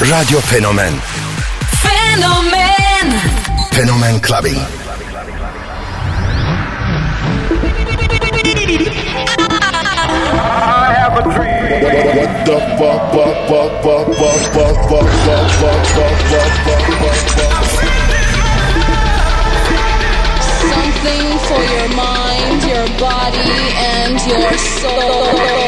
Radyo Fenomen Fenomen Fenomen Clubbing. I have a dream. What the fuck, fuck, fuck, fuck, fuck, fuck, fuck, fuck, fuck, fuck, fuck, fuck, fuck, fuck. Something for your mind, your body, and your soul.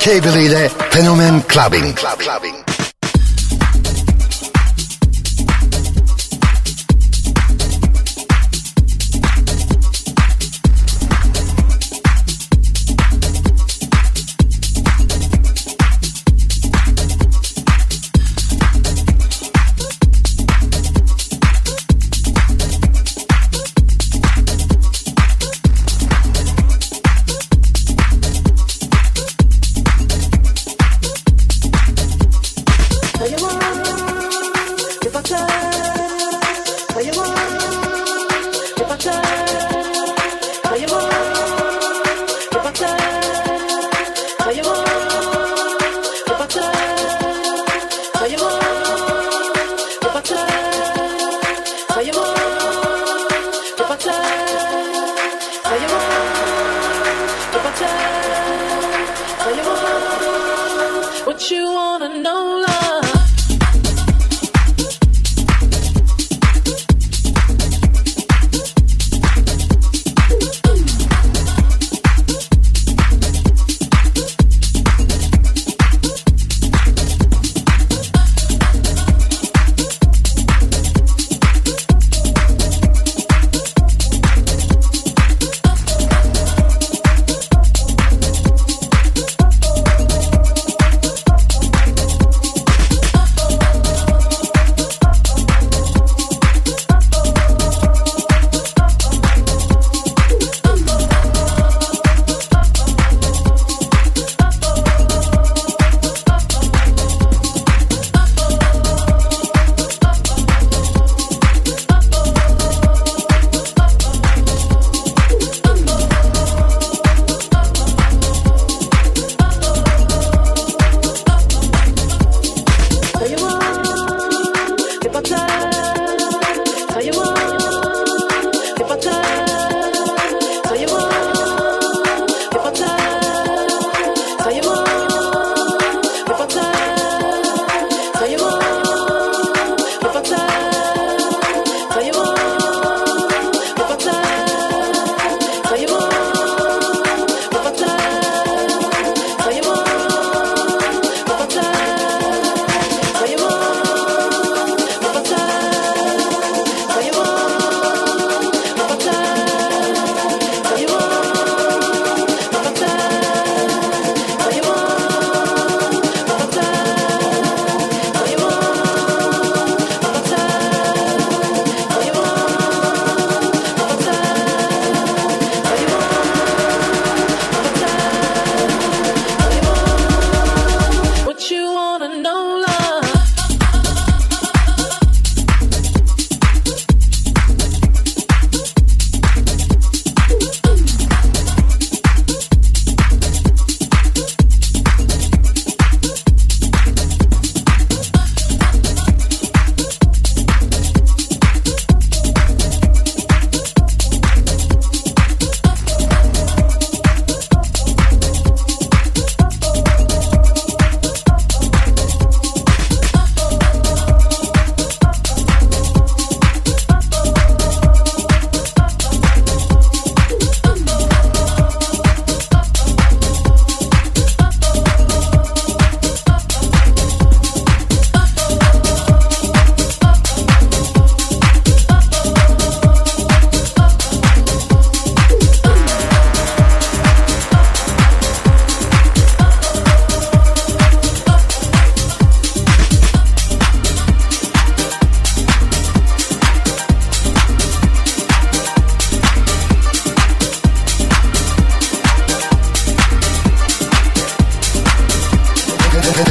Keveli'yle Fenomen Clubbing. Clubbing.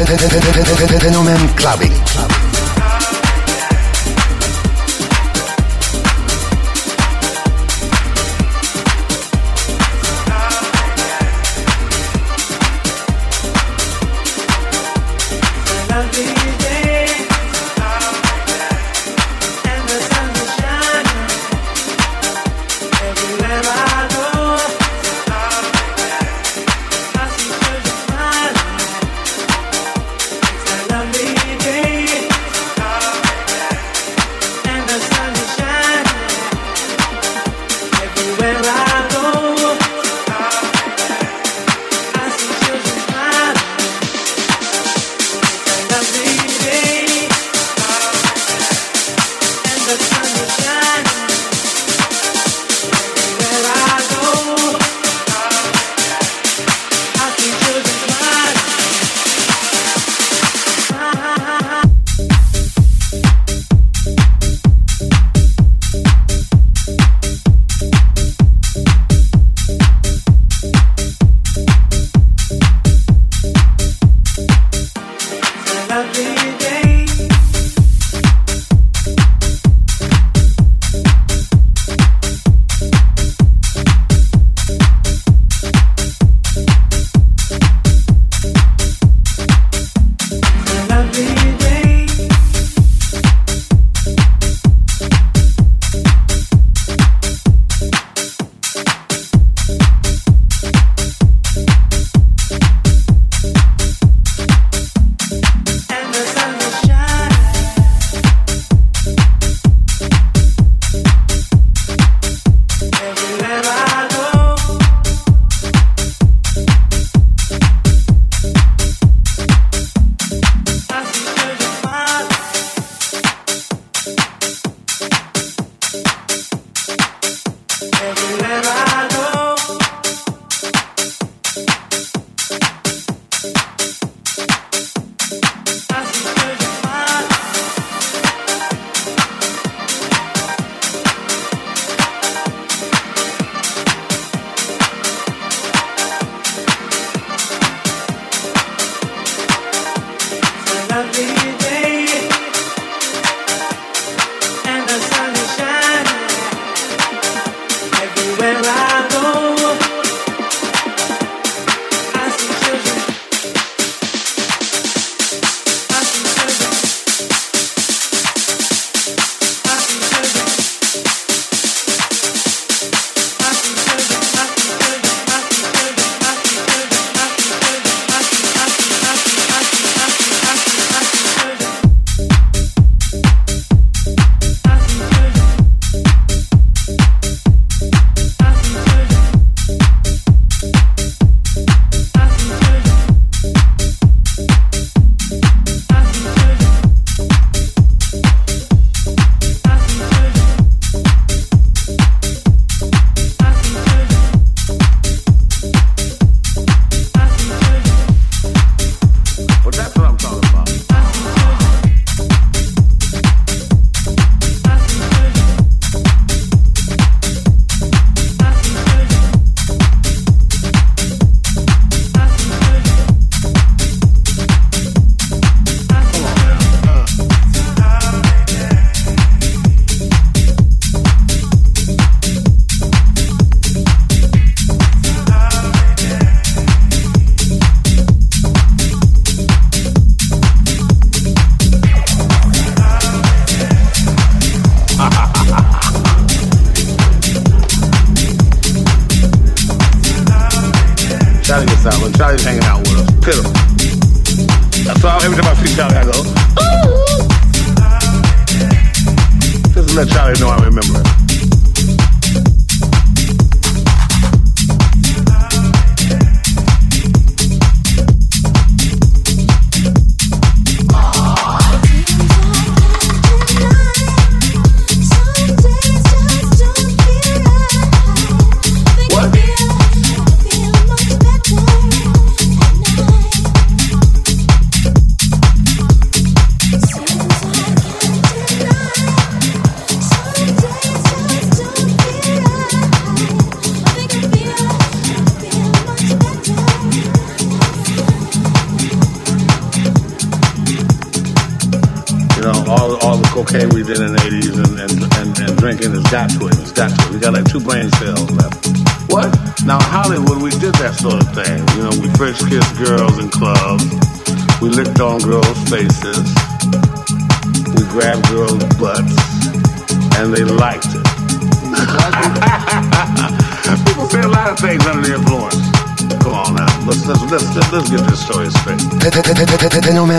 Fenomen Clubbing.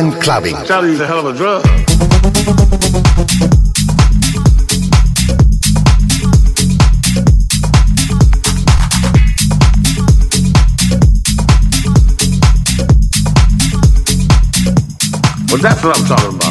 Fenomen Clubbing. Charlie's a hell of a drug. Well, that's what I'm talking about.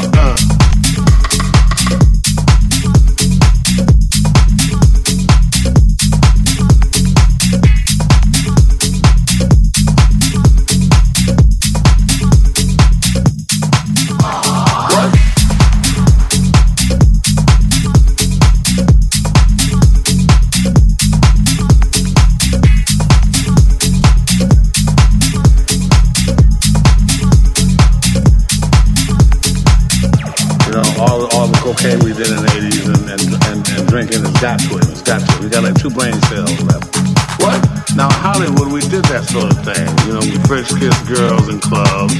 Got to it. We got like two brain cells left. What? Now, Hollywood, we did that sort of thing. You know, we French kissed girls in clubs.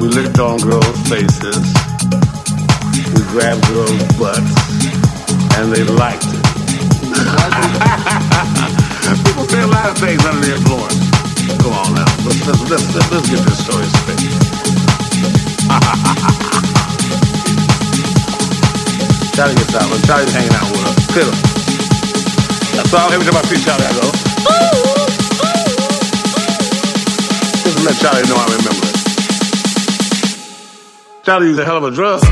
We licked on girls' faces. We grabbed girls' butts. And they liked it. People say a lot of things under the influence. Come on now. Let's, let's, let's, let's, get this story straight. Charlie gets out. When Charlie's hanging out with us. That's all. Every time I see Charlie, I go. Just let Charlie know I remember it. Charlie's a hell of a drug.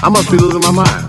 I must be losing my mind.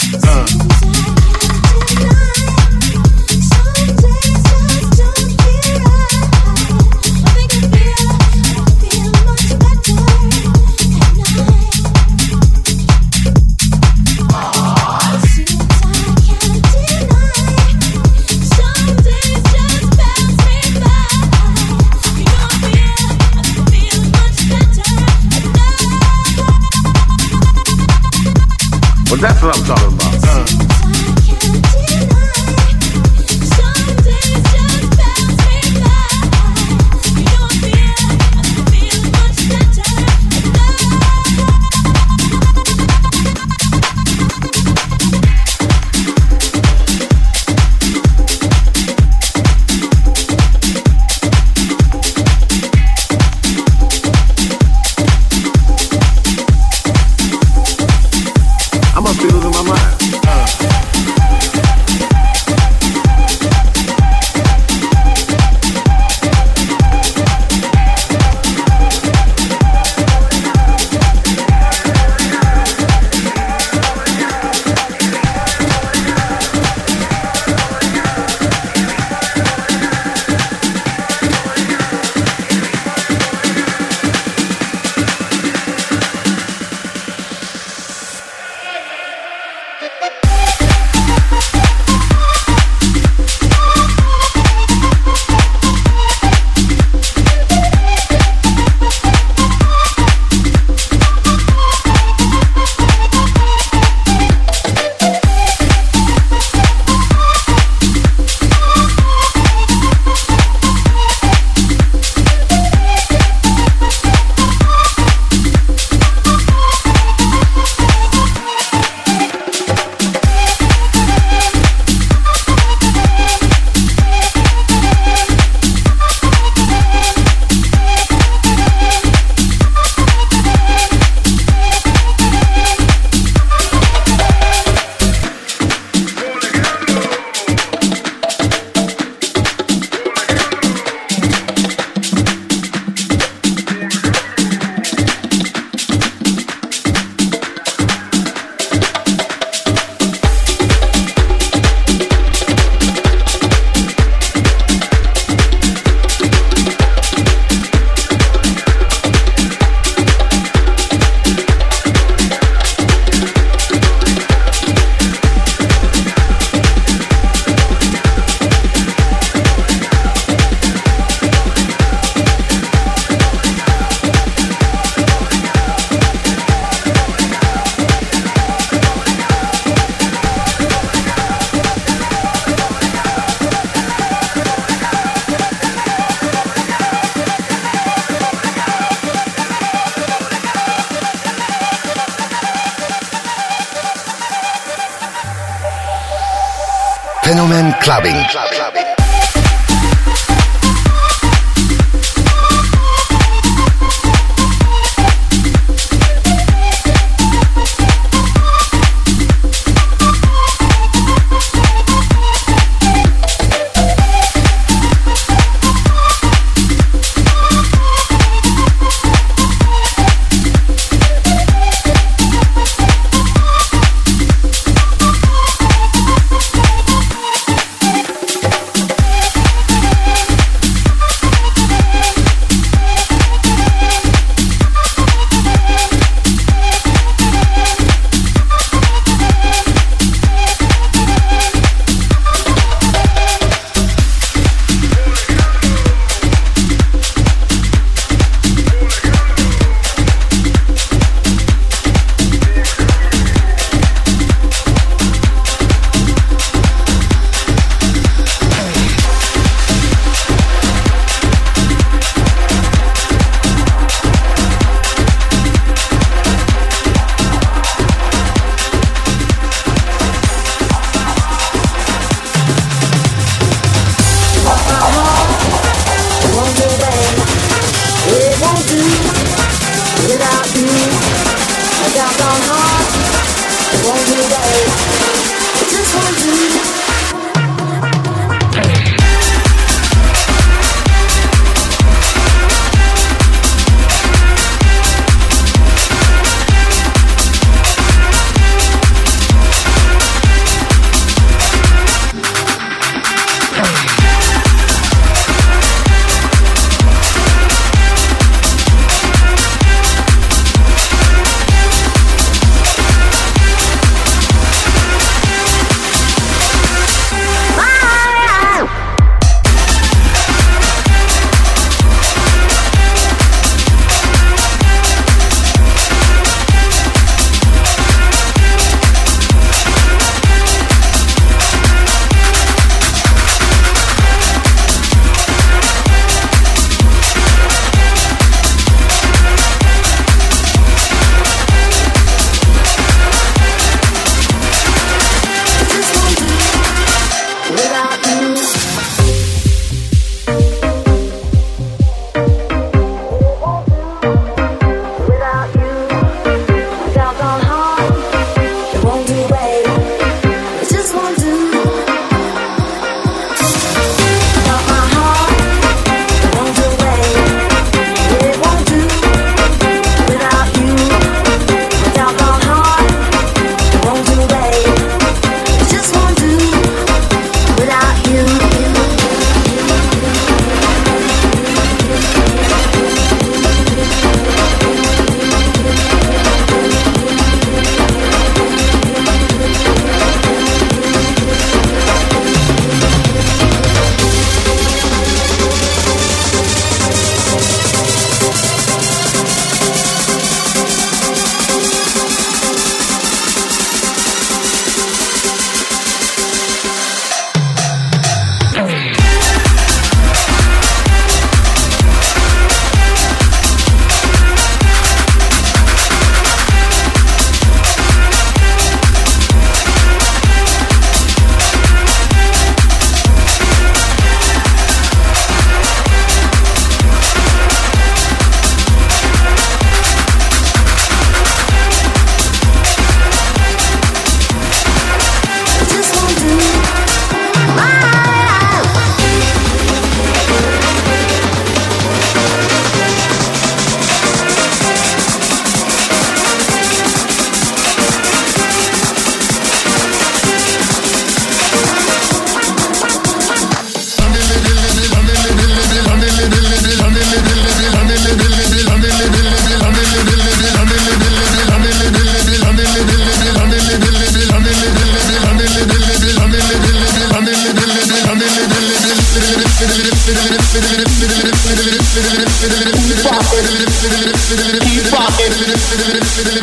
keep rocking,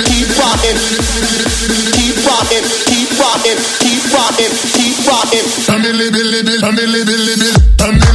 keep rocking, keep rocking, keep rocking, keep rocking, keep rocking. Tummy, little, little, tummy, little, little, tummy.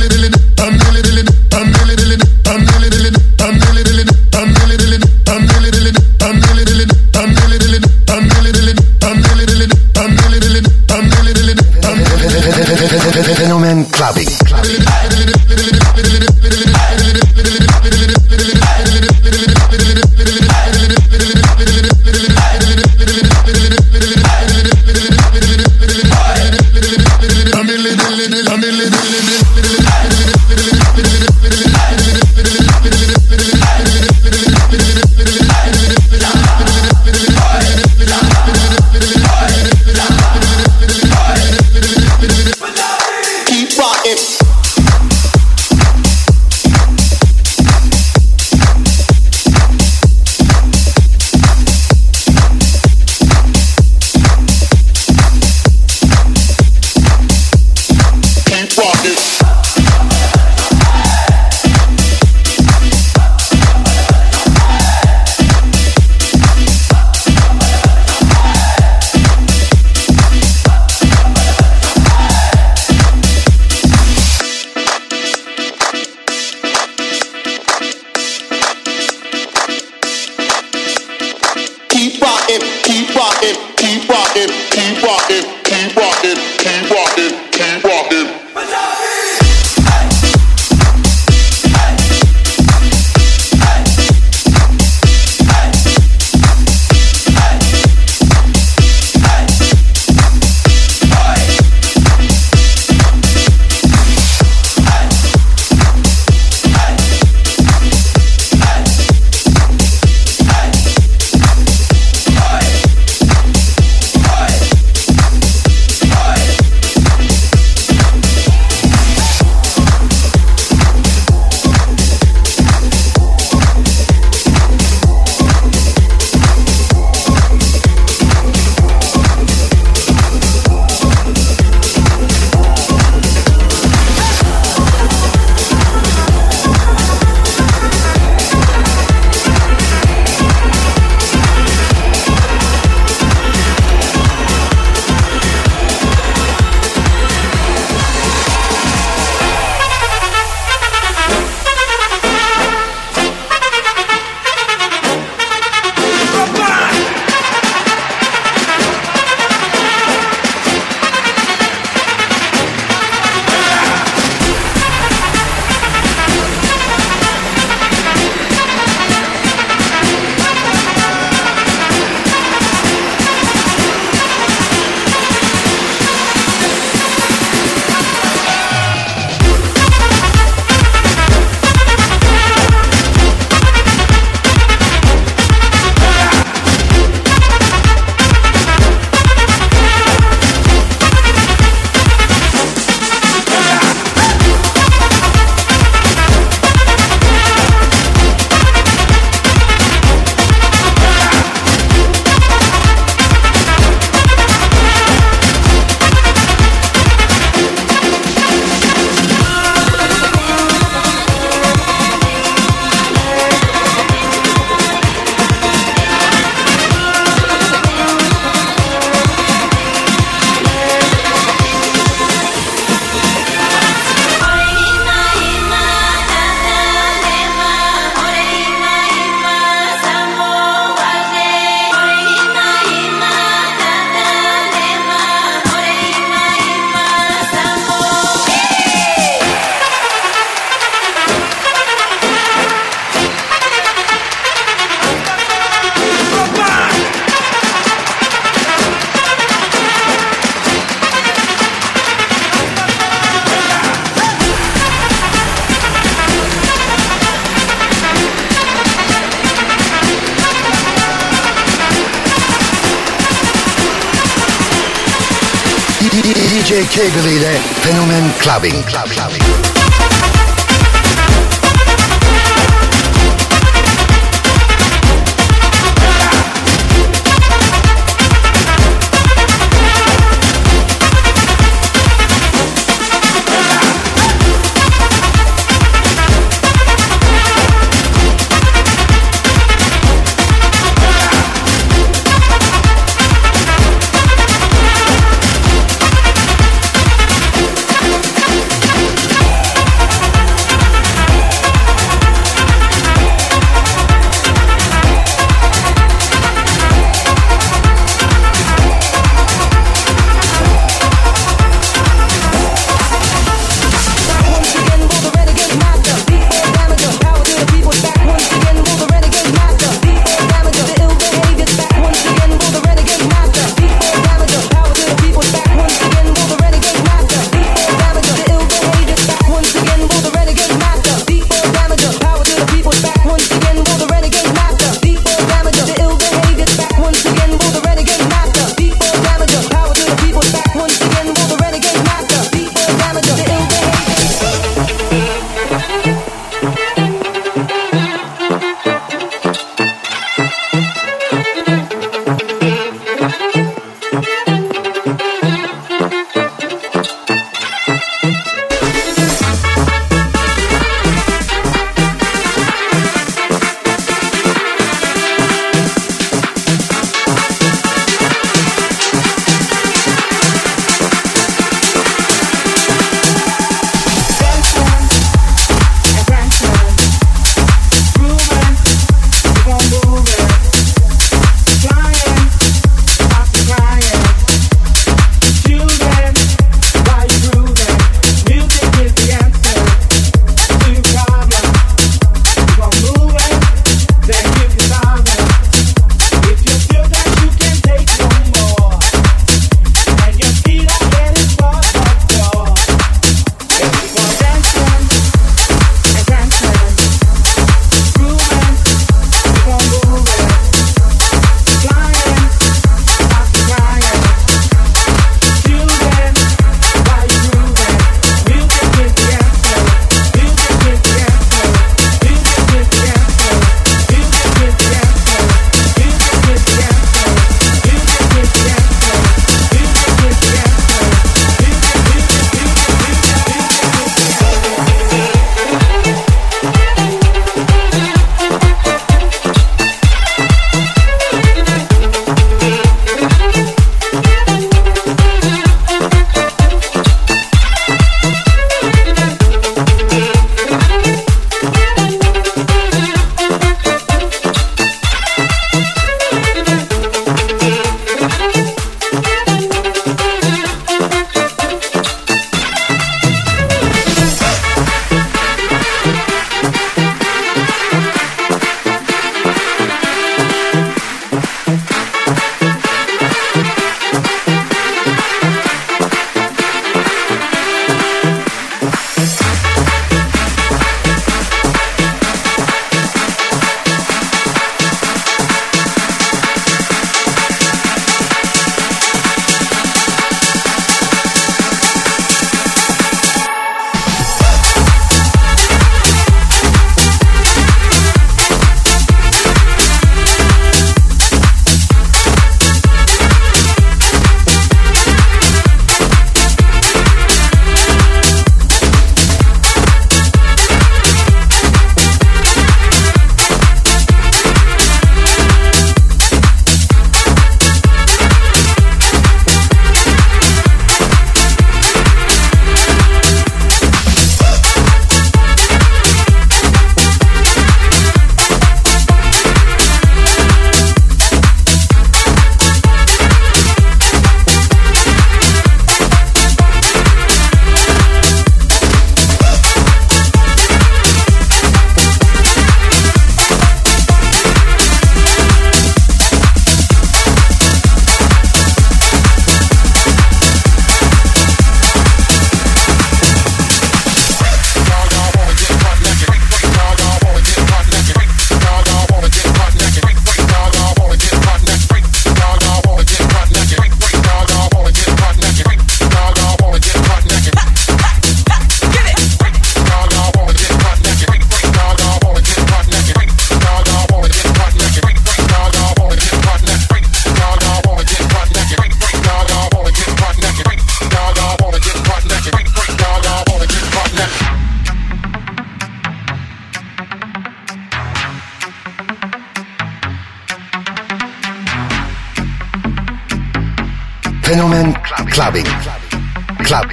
Rocking, keep rocking, keep rocking, keep rocking, keep rocking, keep rocking, keep rocking. Clubbing. Club, clubbing.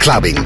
Clubbing.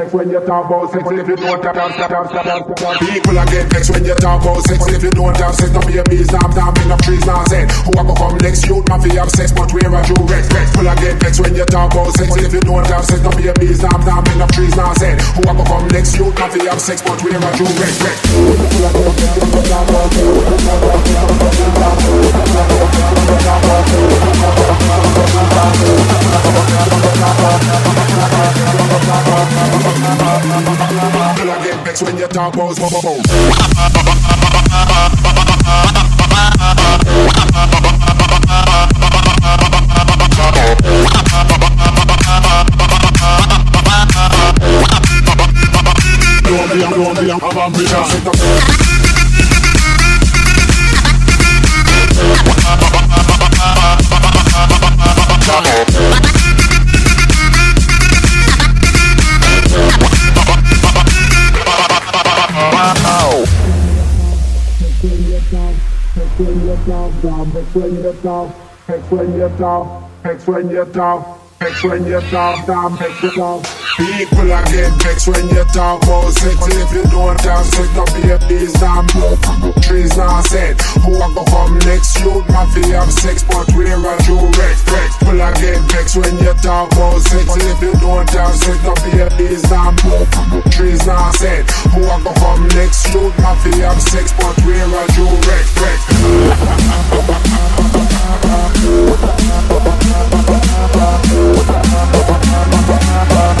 Vexed when you talk about sex if you don't have sex. People are get vexed when you talk about sex if you don't have sex. No babies, damn, damn, enough trees now said. Who a go come next? Youth man fi have sex, but where are you rest? People are get vexed when you talk about sex if you don't have sex. No babies, damn, damn, enough trees now said. Who a go come next? Youth man fi have sex, but where are you rest? People are get vexed when you talk about People When you talk about boom, boom, boom. Don't be, I'm ambition. top down, it's when you're top, it's when you're top, it's Explain you're top, it's when you're top down, it's when you're top. People are get vexed when you talk about sex. If you don't have sex, no babies, damn, trees not said. Who a go come next? You man fi have sex, but where are you Rex? Rex. People are get vexed when you talk about sex. If you don't have sex, no babies, damn, trees not said. Who a go come next? You man fi have sex, but where are you Rex? Rex.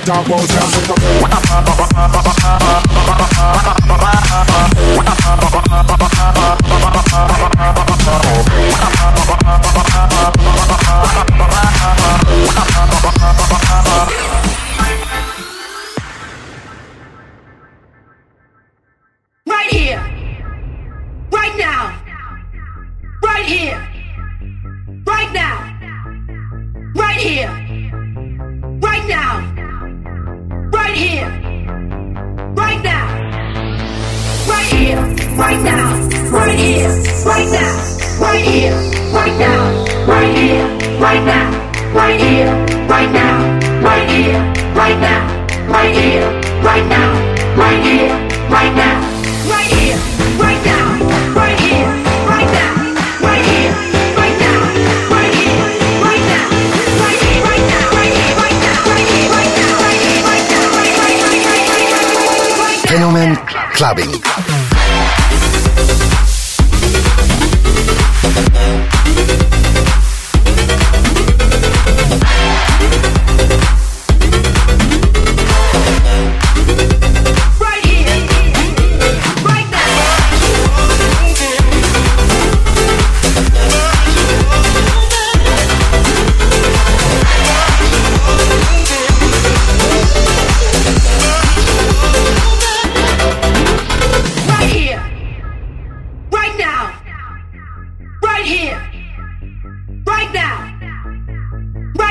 they talk about jazz.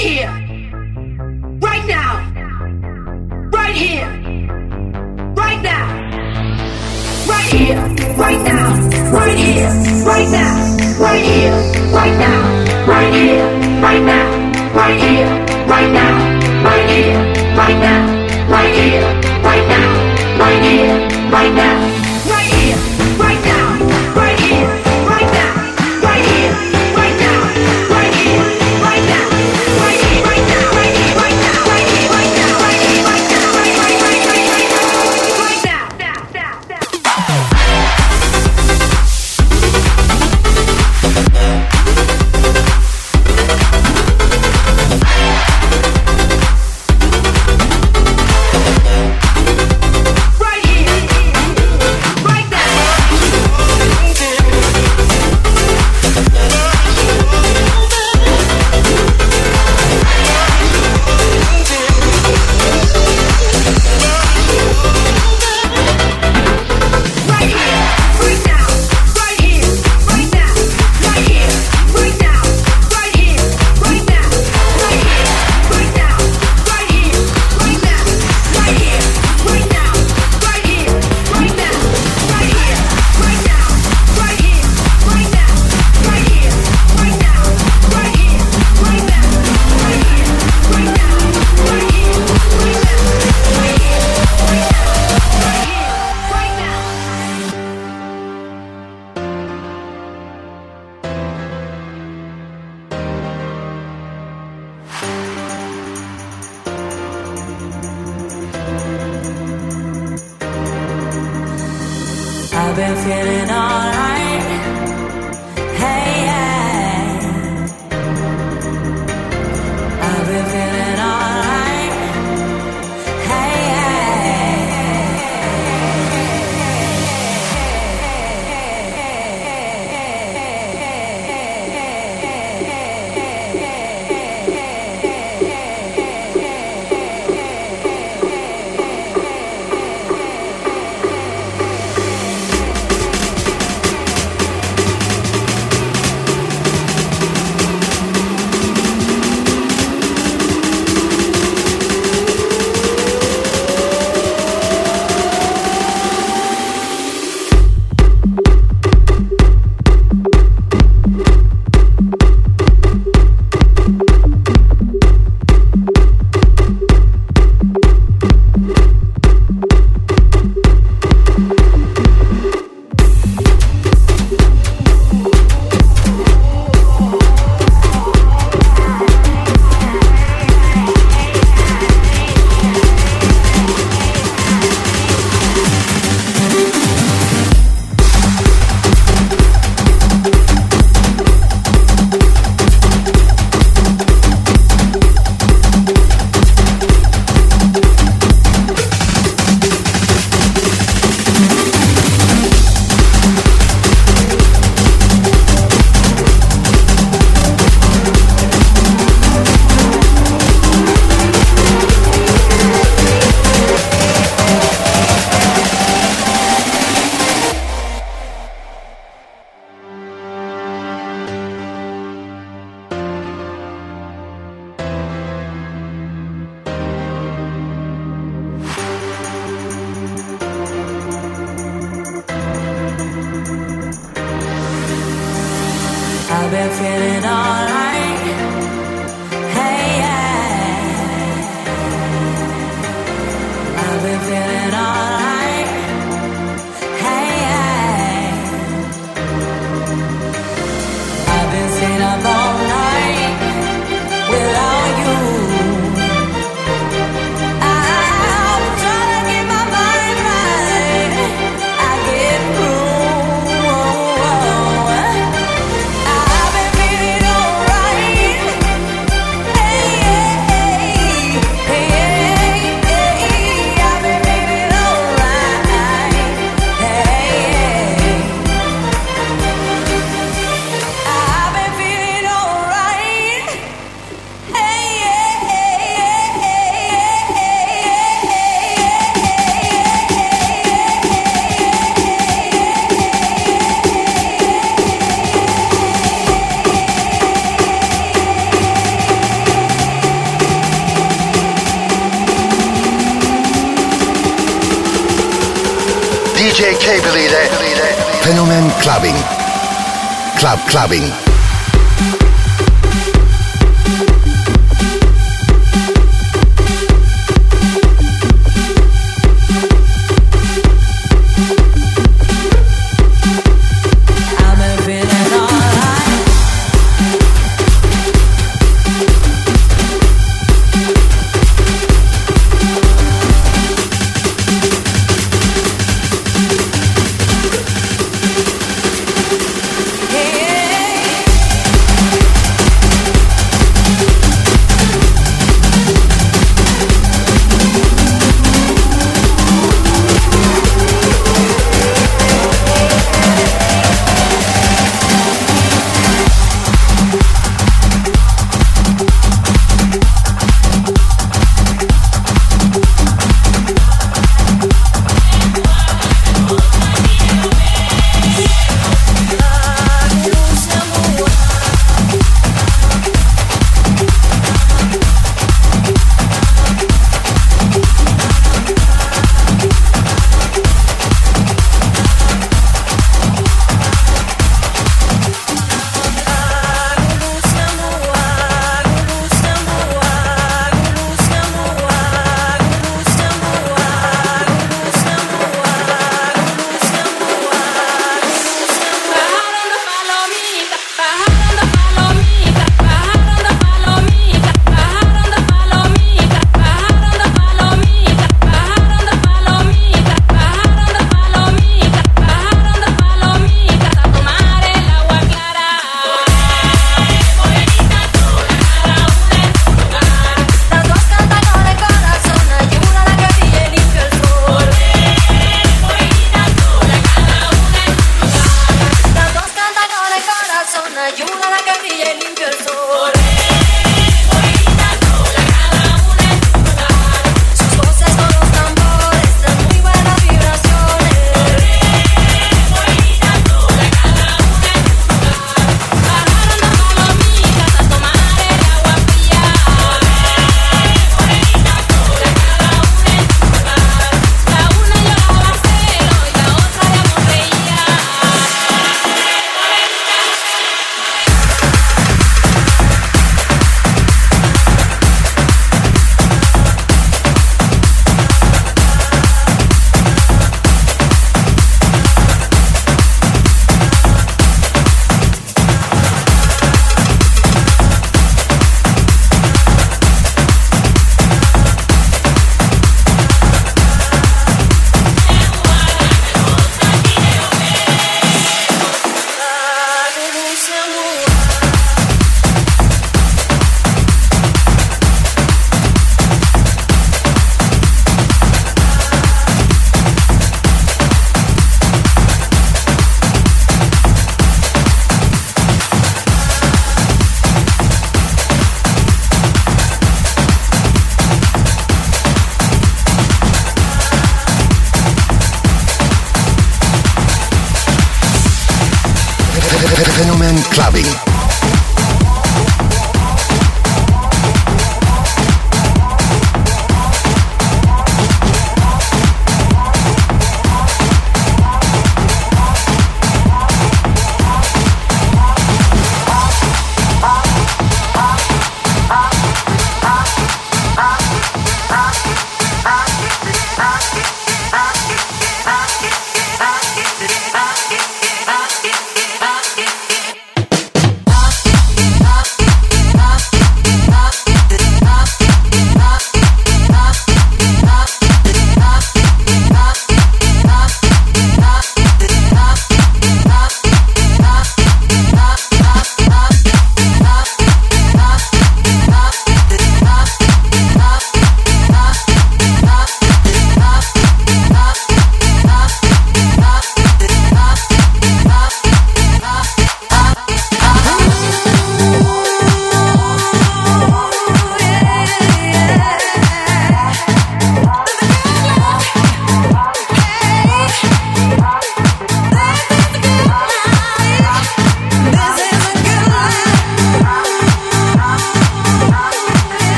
Here. Right now. Right here. Right now. Right here. Right now. Right here. Right now. Right here. Right now. Right here. Right now. Right here. Right now. Right here. Right now. Right here. Right now. Right here. Right now. been feeling all clubbing.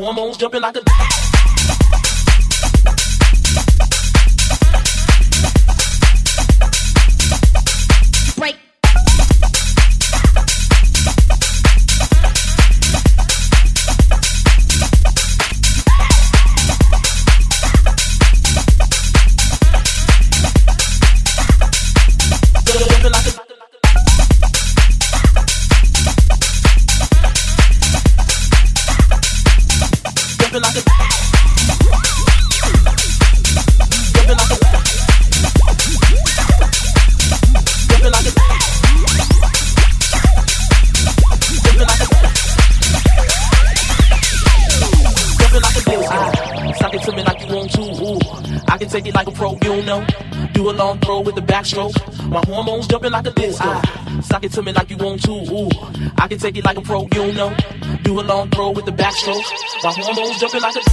Take My hormones jumping like a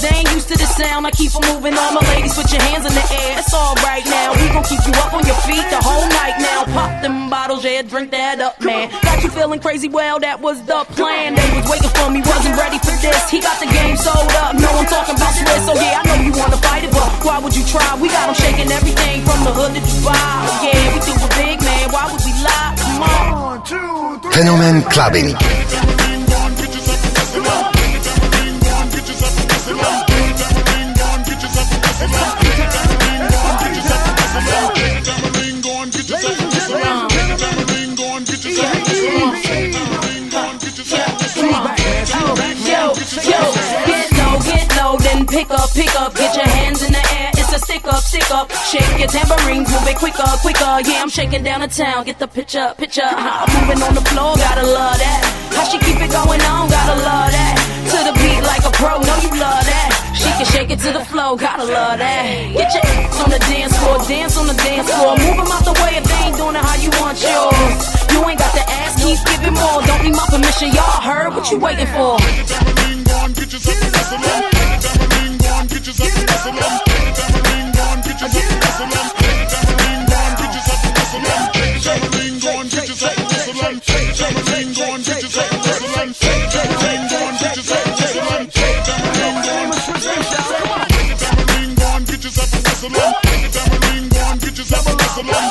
They ain't used to the sound. I keep 'em moving. All my ladies, put your hands in the air. It's all right now. We gon' keep you up on your feet the whole night now. Pop them bottles, yeah, drink that up, man. Got you feeling crazy? Well, that was the plan. They was waiting for me, wasn't ready for this. He got the game sold up. No, I'm talking about Swiss. So yeah, I know you wanna fight it, but why would you try? We got 'em shaking everything from the hood to Dubai. Yeah, we do it big, man. Why would we lie? Come on. One, two, three. Fenomen Clubbing. Pick up, pick up, get your hands in the air. It's a stick up, stick up. Shake your tambourines, move it quicker, quicker. Yeah, I'm shaking down the town. Get the picture, picture. Uh-huh. I'm moving on the floor, gotta love that. How she keep it going on, gotta love that. To the beat like a pro, know you love that. She can shake it to the flow, gotta love that. Get your ass on the dance floor, dance on the dance floor. Move 'em out the way if they ain't doing it how you want yours. You ain't got to ask, keep giving more. Don't need my permission, y'all heard what you waiting for bitches up and whistle I ring on, bitches up and whistle them. Anytime I ring on, bitches up and whistle them. Anytime I ring on, bitches up and whistle them. Anytime I ring on, bitches up and whistle them. Anytime I ring on, bitches up and whistle them. Anytime I ring on, anytime I ring on, bitches up and whistle I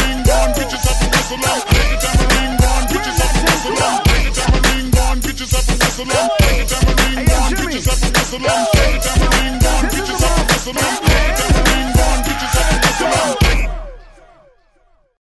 ring on, bitches up and whistle them. Anytime I ring on, bitches up and whistle I ring on, bitches up I ring on, bitches up.